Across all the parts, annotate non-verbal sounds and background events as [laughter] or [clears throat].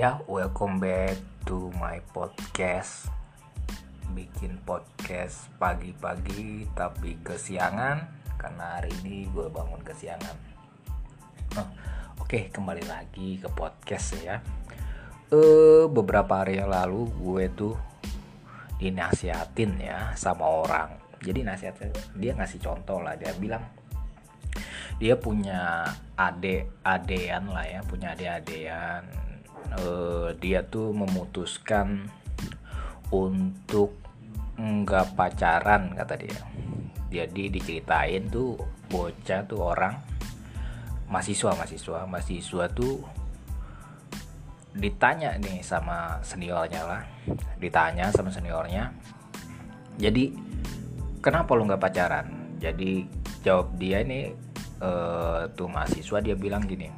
Ya, welcome back to my podcast. Bikin podcast pagi-pagi tapi kesiangan karena hari ini gue bangun kesiangan. Oh, Oke, kembali lagi ke podcast ya. Eh, beberapa hari yang lalu gue tuh dinasihatin ya sama orang. Jadi nasihatnya dia ngasih contoh lah, dia bilang dia punya ade adean lah ya punya ade adean uh, dia tuh memutuskan untuk nggak pacaran kata dia. Jadi diceritain tuh bocah tuh orang mahasiswa mahasiswa. Mahasiswa tuh ditanya nih sama seniornya lah. Ditanya sama seniornya jadi kenapa lu nggak pacaran? Jadi jawab dia ini uh, tuh mahasiswa dia bilang gini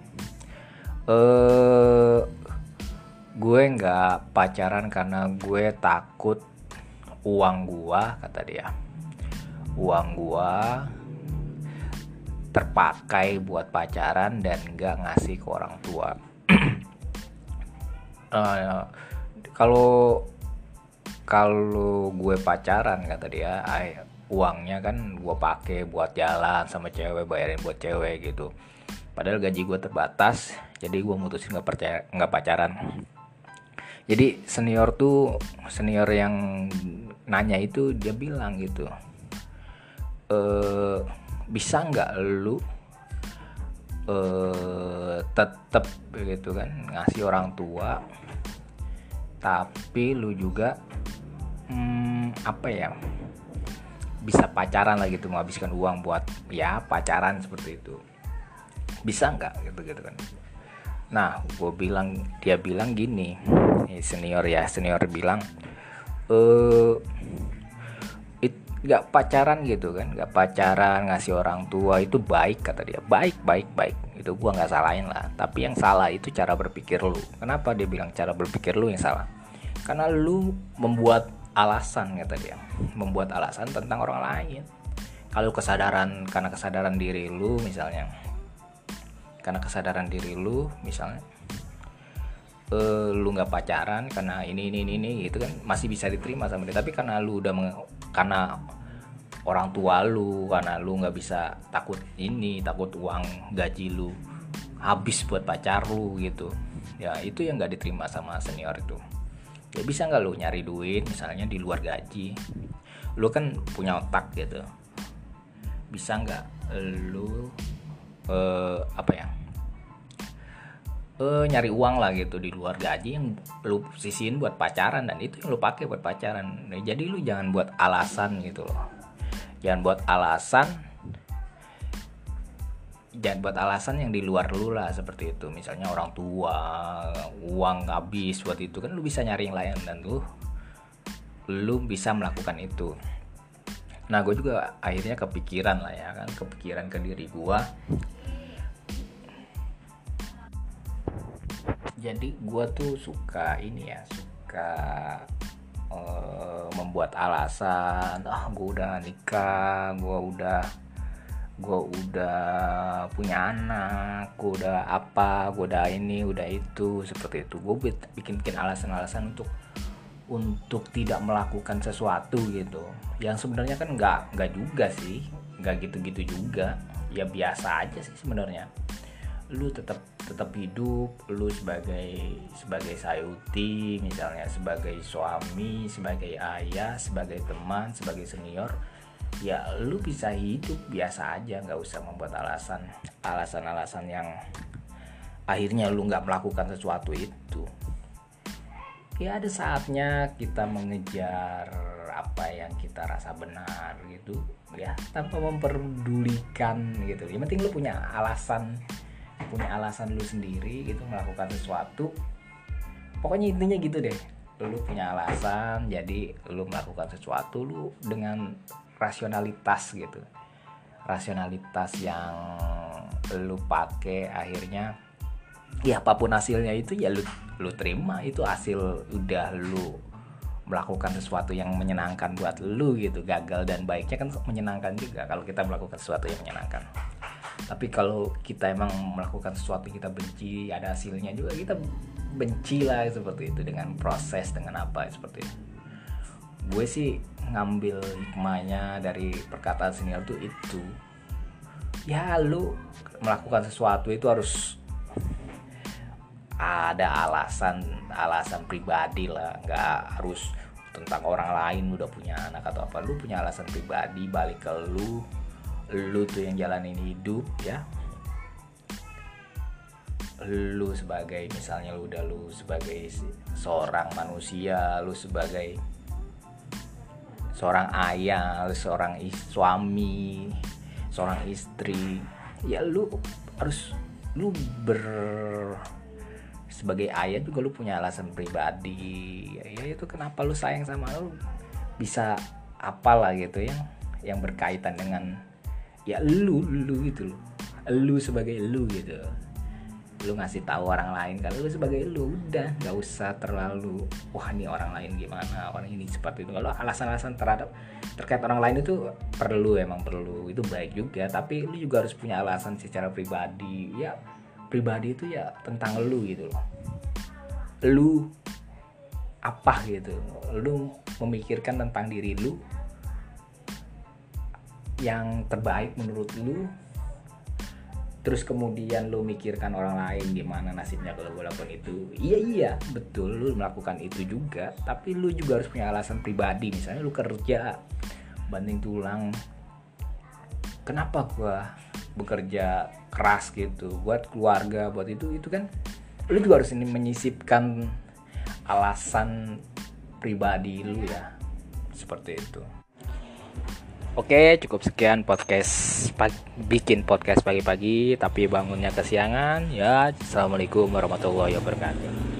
eh gue nggak pacaran karena gue takut uang gua kata dia. Uang gua terpakai buat pacaran dan nggak ngasih ke orang tua. Uh, [clears throat] kalau kalau gue pacaran kata dia ay, uangnya kan gue pakai buat jalan sama cewek bayarin buat cewek gitu. Padahal gaji gue terbatas jadi gue mutusin nggak percaya nggak pacaran jadi senior tuh senior yang nanya itu dia bilang gitu e, bisa nggak lu e, tetep gitu kan ngasih orang tua tapi lu juga hmm, apa ya bisa pacaran lah gitu menghabiskan uang buat ya pacaran seperti itu. Bisa nggak? Gitu gitu kan nah gue bilang dia bilang gini senior ya senior bilang eh nggak pacaran gitu kan nggak pacaran ngasih orang tua itu baik kata dia. Baik baik baik. Itu gua nggak salahin lah. Tapi yang salah itu cara berpikir lu. Kenapa dia bilang cara berpikir lu yang salah? Karena lu membuat alasan kata dia. Membuat alasan tentang orang lain. Kalau kesadaran karena kesadaran diri lu misalnya karena kesadaran diri lu misalnya uh, lu nggak pacaran karena ini ini ini, ini gitu kan masih bisa diterima sama dia. Tapi karena lu udah karena orang tua lu karena lu nggak bisa takut ini takut uang gaji lu habis buat pacar lu gitu. Ya itu yang nggak diterima sama senior itu. Ya bisa nggak lu nyari duit misalnya di luar gaji? Lu kan punya otak gitu. Bisa nggak lu uh, apa ya? Uh, nyari uang lah gitu di luar gaji yang lu sisihin buat pacaran dan itu yang lu pakai buat pacaran. Nah, jadi lu jangan buat alasan gitu loh. Jangan buat alasan jangan buat alasan yang di luar lu lah seperti itu. Misalnya orang tua uang habis buat itu kan lu bisa nyari yang lain dan lu. Lu bisa melakukan itu nah gue juga akhirnya kepikiran lah ya kan. Kepikiran ke diri gue jadi gue tuh suka ini ya suka uh, membuat alasan ah gue udah nikah gue udah gue udah punya anak gue udah apa gue udah ini udah itu seperti itu. Gue bikin bikin alasan-alasan untuk untuk tidak melakukan sesuatu gitu. Yang sebenarnya kan nggak nggak juga sih nggak gitu-gitu juga. Ya biasa aja sih sebenarnya. Lu tetap tetap hidup lu sebagai sebagai sayuti misalnya sebagai suami sebagai ayah sebagai teman sebagai senior ya lu bisa hidup biasa aja nggak usah membuat alasan alasan-alasan yang akhirnya lu nggak melakukan sesuatu itu ya ada saatnya kita mengejar apa yang kita rasa benar gitu ya tanpa memperdulikan gitu. Yang penting lu punya alasan punya alasan lu sendiri gitu melakukan sesuatu. Pokoknya intinya gitu deh lu punya alasan jadi lu melakukan sesuatu lu dengan rasionalitas gitu. Rasionalitas yang lu pakai akhirnya ya apa pun hasilnya itu ya lu lu terima. Itu hasil udah lu melakukan sesuatu yang menyenangkan buat lu gitu. Gagal dan baiknya kan menyenangkan juga kalau kita melakukan sesuatu yang menyenangkan. Tapi kalau kita emang melakukan sesuatu kita benci ada hasilnya juga kita benci lah seperti itu dengan proses dengan apa seperti itu. Gue sih ngambil hikmahnya dari perkataan senior tuh itu ya lu melakukan sesuatu itu harus ada alasan alasan pribadi lah. Nggak harus tentang orang lain udah punya anak atau apa. Lu punya alasan pribadi balik ke lu. Lu tuh yang jalanin hidup ya. Lu sebagai misalnya lu udah lu sebagai seorang manusia lu sebagai seorang ayah lu seorang is suami seorang istri ya lu harus lu ber sebagai ayah juga lu punya alasan pribadi. Ya itu kenapa lu sayang sama lu? Bisa apalah gitu ya yang berkaitan dengan ya lu lu gitu lu lu sebagai lu gitu. Lu ngasih tahu orang lain kalau lu sebagai lu udah nggak usah terlalu wah ini orang lain gimana? Orang ini seperti itu. Kalau alasan-alasan terhadap terkait orang lain itu perlu emang perlu. Itu baik juga tapi lu juga harus punya alasan secara pribadi. Ya pribadi itu ya tentang lu gitu loh. Lu apa gitu? Lu memikirkan tentang diri lu yang terbaik menurut lu. Terus kemudian lu mikirkan orang lain gimana nasibnya kalau gue lakukan itu. Iya iya betul lu melakukan itu juga. Tapi lu juga harus punya alasan pribadi. Misalnya lu kerja banding tulang. Kenapa gue bekerja keras gitu buat keluarga buat itu itu kan lu juga harus ini menyisipkan alasan pribadi lu ya seperti itu Oke, cukup sekian podcast bikin podcast pagi-pagi tapi bangunnya kesiangan. Ya, assalamualaikum warahmatullahi wabarakatuh.